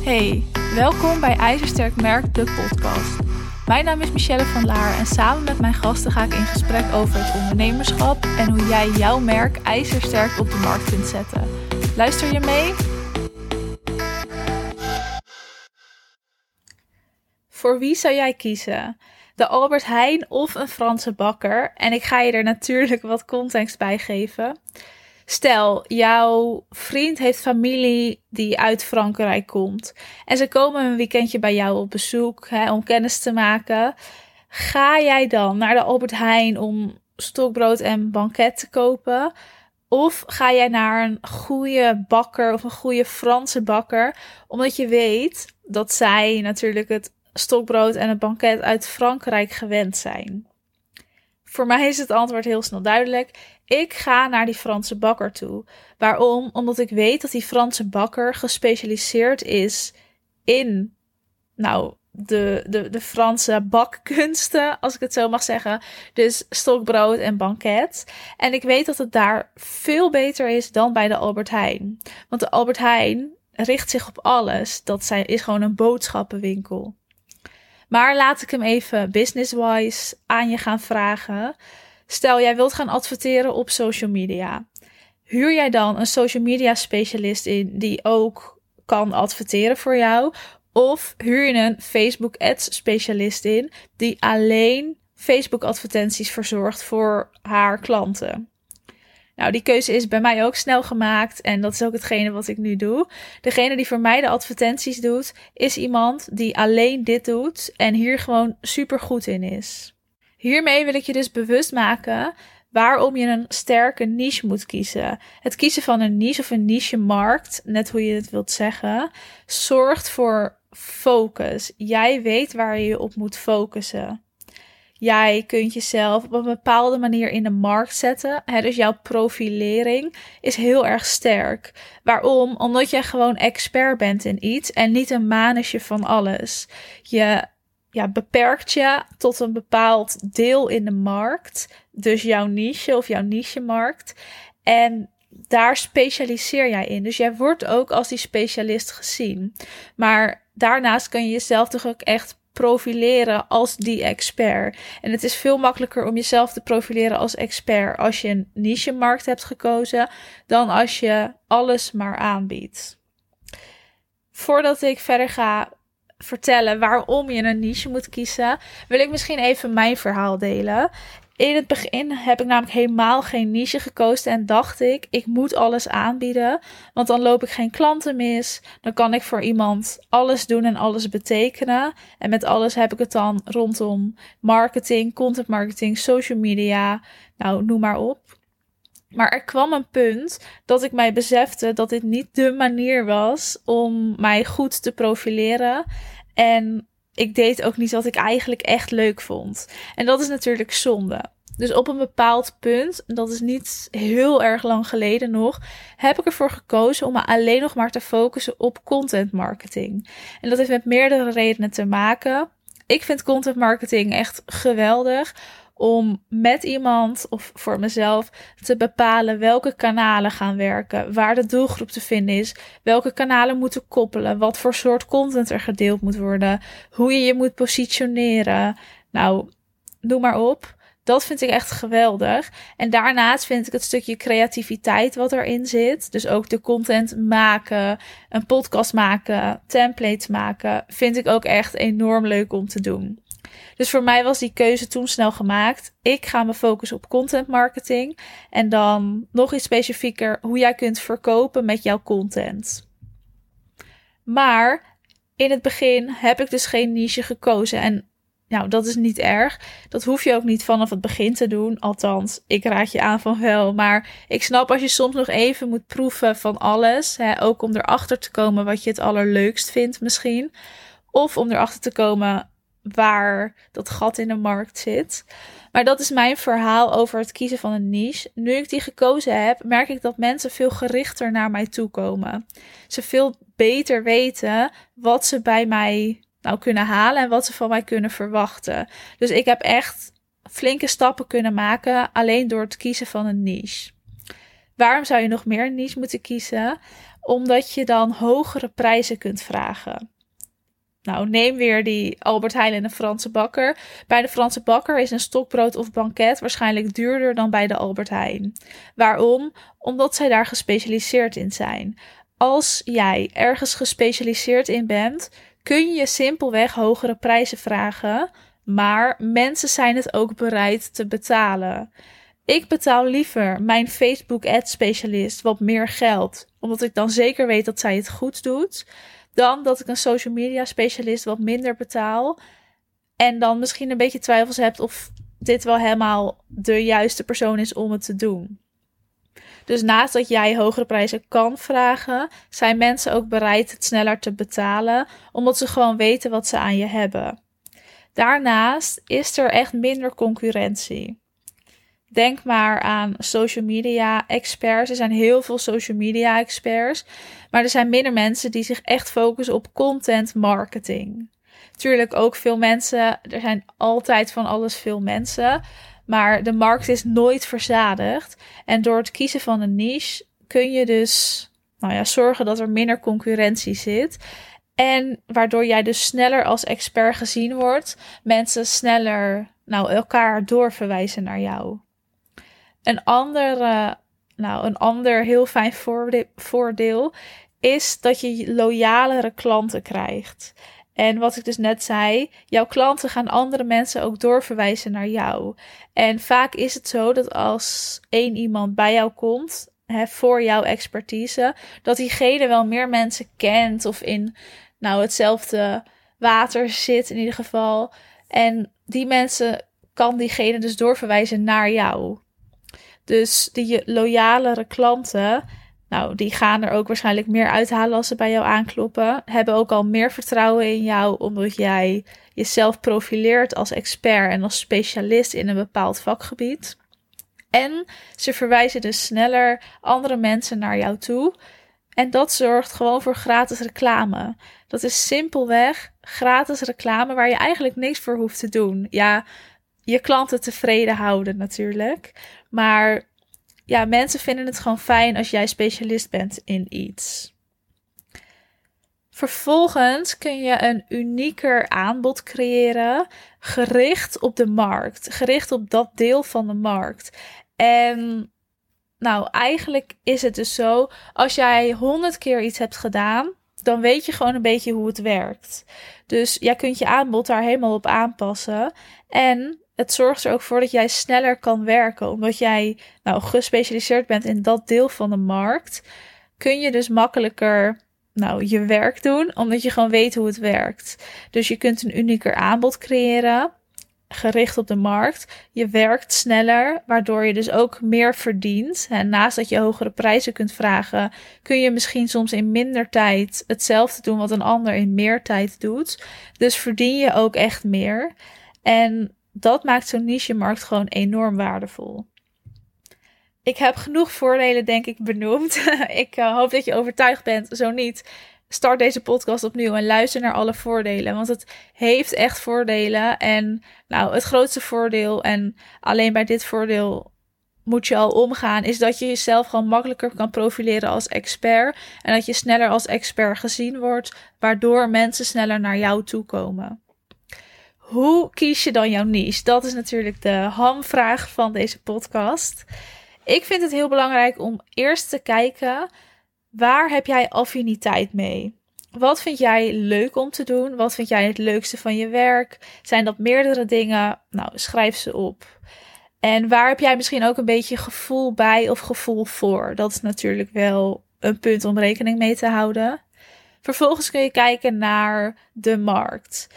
Hey, welkom bij IJzersterk Merk, de podcast. Mijn naam is Michelle van Laar en samen met mijn gasten ga ik in gesprek over het ondernemerschap en hoe jij jouw merk ijzersterk op de markt kunt zetten. Luister je mee? Voor wie zou jij kiezen? De Albert Heijn of een Franse bakker? En ik ga je er natuurlijk wat context bij geven. Stel, jouw vriend heeft familie die uit Frankrijk komt. En ze komen een weekendje bij jou op bezoek hè, om kennis te maken. Ga jij dan naar de Albert Heijn om stokbrood en banket te kopen? Of ga jij naar een goede bakker of een goede Franse bakker, omdat je weet dat zij natuurlijk het stokbrood en het banket uit Frankrijk gewend zijn? Voor mij is het antwoord heel snel duidelijk. Ik ga naar die Franse bakker toe. Waarom? Omdat ik weet dat die Franse bakker gespecialiseerd is in, nou, de, de, de Franse bakkunsten, als ik het zo mag zeggen. Dus stokbrood en banket. En ik weet dat het daar veel beter is dan bij de Albert Heijn. Want de Albert Heijn richt zich op alles. Dat zijn, is gewoon een boodschappenwinkel. Maar laat ik hem even business-wise aan je gaan vragen. Stel, jij wilt gaan adverteren op social media. Huur jij dan een social media specialist in die ook kan adverteren voor jou? Of huur je een Facebook ads specialist in die alleen Facebook advertenties verzorgt voor haar klanten? Nou, die keuze is bij mij ook snel gemaakt en dat is ook hetgene wat ik nu doe. Degene die voor mij de advertenties doet, is iemand die alleen dit doet en hier gewoon super goed in is. Hiermee wil ik je dus bewust maken waarom je een sterke niche moet kiezen. Het kiezen van een niche of een niche markt, net hoe je het wilt zeggen, zorgt voor focus. Jij weet waar je je op moet focussen. Jij kunt jezelf op een bepaalde manier in de markt zetten. Dus jouw profilering is heel erg sterk. Waarom? Omdat jij gewoon expert bent in iets en niet een manusje van alles. Je ja, beperkt je tot een bepaald deel in de markt. Dus jouw niche of jouw niche-markt. En daar specialiseer jij in. Dus jij wordt ook als die specialist gezien. Maar daarnaast kun je jezelf toch ook echt profileren als die expert. En het is veel makkelijker om jezelf te profileren als expert als je een niche-markt hebt gekozen, dan als je alles maar aanbiedt. Voordat ik verder ga vertellen waarom je een niche moet kiezen, wil ik misschien even mijn verhaal delen. In het begin heb ik namelijk helemaal geen niche gekozen en dacht ik, ik moet alles aanbieden, want dan loop ik geen klanten mis. Dan kan ik voor iemand alles doen en alles betekenen. En met alles heb ik het dan rondom marketing, content marketing, social media, nou noem maar op. Maar er kwam een punt dat ik mij besefte dat dit niet de manier was om mij goed te profileren. En ik deed ook niet wat ik eigenlijk echt leuk vond. En dat is natuurlijk zonde. Dus op een bepaald punt, dat is niet heel erg lang geleden nog, heb ik ervoor gekozen om me alleen nog maar te focussen op content marketing. En dat heeft met meerdere redenen te maken. Ik vind content marketing echt geweldig om met iemand of voor mezelf te bepalen welke kanalen gaan werken, waar de doelgroep te vinden is, welke kanalen moeten koppelen, wat voor soort content er gedeeld moet worden, hoe je je moet positioneren. Nou, noem maar op. Dat vind ik echt geweldig. En daarnaast vind ik het stukje creativiteit wat erin zit. Dus ook de content maken, een podcast maken, templates maken, vind ik ook echt enorm leuk om te doen. Dus voor mij was die keuze toen snel gemaakt. Ik ga me focussen op content marketing. En dan nog iets specifieker hoe jij kunt verkopen met jouw content. Maar in het begin heb ik dus geen niche gekozen. En nou, dat is niet erg. Dat hoef je ook niet vanaf het begin te doen. Althans, ik raad je aan van wel. Maar ik snap als je soms nog even moet proeven van alles. Hè, ook om erachter te komen wat je het allerleukst vindt misschien. Of om erachter te komen waar dat gat in de markt zit. Maar dat is mijn verhaal over het kiezen van een niche. Nu ik die gekozen heb, merk ik dat mensen veel gerichter naar mij toe komen. Ze veel beter weten wat ze bij mij nou kunnen halen en wat ze van mij kunnen verwachten. Dus ik heb echt flinke stappen kunnen maken alleen door het kiezen van een niche. Waarom zou je nog meer niche moeten kiezen? omdat je dan hogere prijzen kunt vragen. Nou, neem weer die Albert Heijn en de Franse bakker. Bij de Franse bakker is een stokbrood of banket waarschijnlijk duurder dan bij de Albert Heijn. Waarom? Omdat zij daar gespecialiseerd in zijn. Als jij ergens gespecialiseerd in bent, kun je simpelweg hogere prijzen vragen, maar mensen zijn het ook bereid te betalen. Ik betaal liever mijn Facebook ad specialist wat meer geld, omdat ik dan zeker weet dat zij het goed doet, dan dat ik een social media specialist wat minder betaal en dan misschien een beetje twijfels hebt of dit wel helemaal de juiste persoon is om het te doen. Dus naast dat jij hogere prijzen kan vragen, zijn mensen ook bereid het sneller te betalen, omdat ze gewoon weten wat ze aan je hebben. Daarnaast is er echt minder concurrentie. Denk maar aan social media experts. Er zijn heel veel social media experts. Maar er zijn minder mensen die zich echt focussen op content marketing. Tuurlijk ook veel mensen. Er zijn altijd van alles veel mensen. Maar de markt is nooit verzadigd. En door het kiezen van een niche kun je dus nou ja, zorgen dat er minder concurrentie zit. En waardoor jij dus sneller als expert gezien wordt. Mensen sneller nou, elkaar doorverwijzen naar jou. Een andere, nou, een ander heel fijn voordeel is dat je loyalere klanten krijgt. En wat ik dus net zei, jouw klanten gaan andere mensen ook doorverwijzen naar jou. En vaak is het zo dat als één iemand bij jou komt hè, voor jouw expertise, dat diegene wel meer mensen kent of in nou, hetzelfde water zit in ieder geval. En die mensen kan diegene dus doorverwijzen naar jou. Dus die loyalere klanten, nou, die gaan er ook waarschijnlijk meer uithalen als ze bij jou aankloppen. Hebben ook al meer vertrouwen in jou, omdat jij jezelf profileert als expert en als specialist in een bepaald vakgebied. En ze verwijzen dus sneller andere mensen naar jou toe. En dat zorgt gewoon voor gratis reclame. Dat is simpelweg gratis reclame waar je eigenlijk niks voor hoeft te doen. Ja, je klanten tevreden houden natuurlijk. Maar ja, mensen vinden het gewoon fijn als jij specialist bent in iets. Vervolgens kun je een unieker aanbod creëren, gericht op de markt, gericht op dat deel van de markt. En nou, eigenlijk is het dus zo, als jij honderd keer iets hebt gedaan, dan weet je gewoon een beetje hoe het werkt. Dus jij kunt je aanbod daar helemaal op aanpassen. En het zorgt er ook voor dat jij sneller kan werken. Omdat jij nou gespecialiseerd bent in dat deel van de markt, kun je dus makkelijker nou, je werk doen, omdat je gewoon weet hoe het werkt. Dus je kunt een unieker aanbod creëren, gericht op de markt. Je werkt sneller, waardoor je dus ook meer verdient. En naast dat je hogere prijzen kunt vragen, kun je misschien soms in minder tijd hetzelfde doen wat een ander in meer tijd doet. Dus verdien je ook echt meer. En dat maakt zo'n niche-markt gewoon enorm waardevol. Ik heb genoeg voordelen, denk ik, benoemd. ik uh, hoop dat je overtuigd bent. Zo niet, start deze podcast opnieuw en luister naar alle voordelen. Want het heeft echt voordelen. En nou, het grootste voordeel, en alleen bij dit voordeel moet je al omgaan, is dat je jezelf gewoon makkelijker kan profileren als expert. En dat je sneller als expert gezien wordt, waardoor mensen sneller naar jou toe komen. Hoe kies je dan jouw niche? Dat is natuurlijk de hamvraag van deze podcast. Ik vind het heel belangrijk om eerst te kijken waar heb jij affiniteit mee? Wat vind jij leuk om te doen? Wat vind jij het leukste van je werk? Zijn dat meerdere dingen? Nou, schrijf ze op. En waar heb jij misschien ook een beetje gevoel bij of gevoel voor? Dat is natuurlijk wel een punt om rekening mee te houden. Vervolgens kun je kijken naar de markt.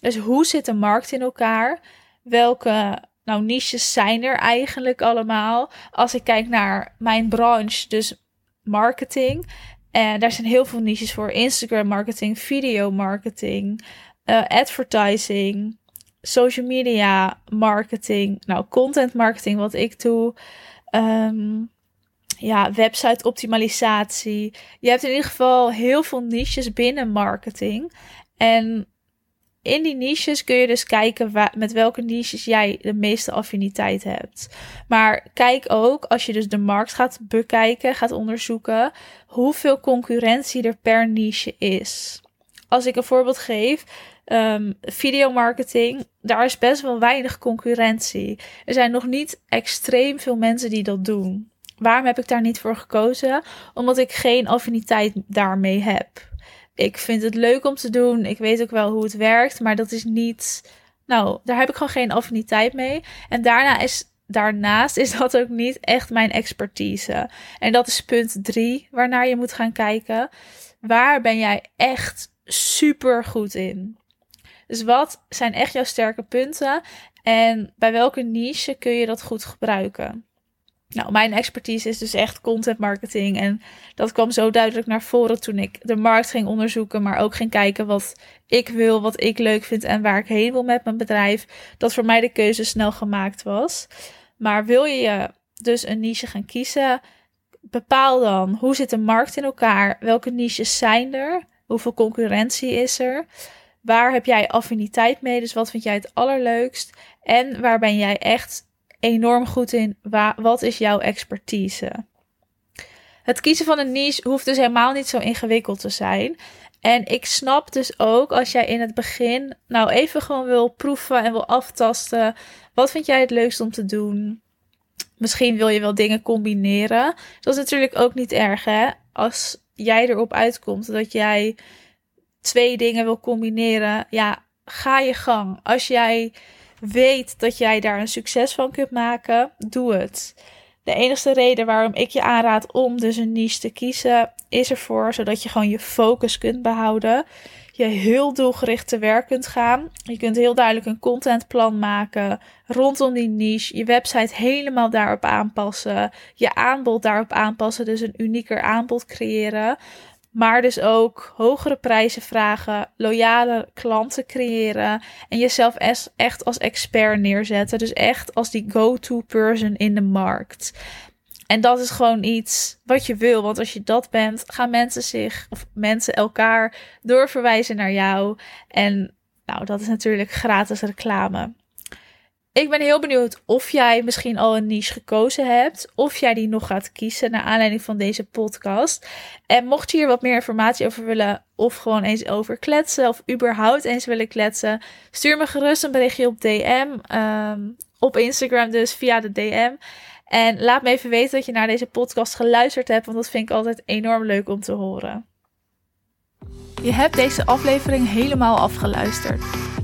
Dus hoe zit de markt in elkaar? Welke nou, niches zijn er eigenlijk allemaal? Als ik kijk naar mijn branche, dus marketing. En daar zijn heel veel niches voor: Instagram marketing, video marketing, uh, advertising, social media marketing, nou, content marketing, wat ik doe. Um, ja, website optimalisatie. Je hebt in ieder geval heel veel niches binnen marketing. En in die niches kun je dus kijken met welke niches jij de meeste affiniteit hebt. Maar kijk ook, als je dus de markt gaat bekijken, gaat onderzoeken, hoeveel concurrentie er per niche is. Als ik een voorbeeld geef, um, videomarketing, daar is best wel weinig concurrentie. Er zijn nog niet extreem veel mensen die dat doen. Waarom heb ik daar niet voor gekozen? Omdat ik geen affiniteit daarmee heb. Ik vind het leuk om te doen. Ik weet ook wel hoe het werkt, maar dat is niet. Nou, daar heb ik gewoon geen affiniteit mee. En daarna is, daarnaast is dat ook niet echt mijn expertise. En dat is punt drie waarnaar je moet gaan kijken. Waar ben jij echt super goed in? Dus wat zijn echt jouw sterke punten? En bij welke niche kun je dat goed gebruiken? Nou, mijn expertise is dus echt content marketing. En dat kwam zo duidelijk naar voren toen ik de markt ging onderzoeken, maar ook ging kijken wat ik wil, wat ik leuk vind en waar ik heen wil met mijn bedrijf. Dat voor mij de keuze snel gemaakt was. Maar wil je dus een niche gaan kiezen, bepaal dan hoe zit de markt in elkaar? Welke niches zijn er? Hoeveel concurrentie is er? Waar heb jij affiniteit mee? Dus wat vind jij het allerleukst? En waar ben jij echt enorm goed in. Wat is jouw expertise? Het kiezen van een niche hoeft dus helemaal niet zo ingewikkeld te zijn. En ik snap dus ook als jij in het begin nou even gewoon wil proeven en wil aftasten. Wat vind jij het leukst om te doen? Misschien wil je wel dingen combineren. Dat is natuurlijk ook niet erg hè. Als jij erop uitkomt dat jij twee dingen wil combineren. Ja, ga je gang. Als jij weet dat jij daar een succes van kunt maken, doe het. De enige reden waarom ik je aanraad om dus een niche te kiezen, is ervoor zodat je gewoon je focus kunt behouden. Je heel doelgericht te werk kunt gaan. Je kunt heel duidelijk een contentplan maken rondom die niche. Je website helemaal daarop aanpassen. Je aanbod daarop aanpassen. Dus een unieker aanbod creëren. Maar dus ook hogere prijzen vragen, loyale klanten creëren en jezelf echt als expert neerzetten. Dus echt als die go-to person in de markt. En dat is gewoon iets wat je wil. Want als je dat bent, gaan mensen zich, of mensen elkaar doorverwijzen naar jou. En nou, dat is natuurlijk gratis reclame. Ik ben heel benieuwd of jij misschien al een niche gekozen hebt. Of jij die nog gaat kiezen naar aanleiding van deze podcast. En mocht je hier wat meer informatie over willen. Of gewoon eens over kletsen. Of überhaupt eens willen kletsen. Stuur me gerust een berichtje op DM. Ehm, op Instagram dus via de DM. En laat me even weten dat je naar deze podcast geluisterd hebt. Want dat vind ik altijd enorm leuk om te horen. Je hebt deze aflevering helemaal afgeluisterd.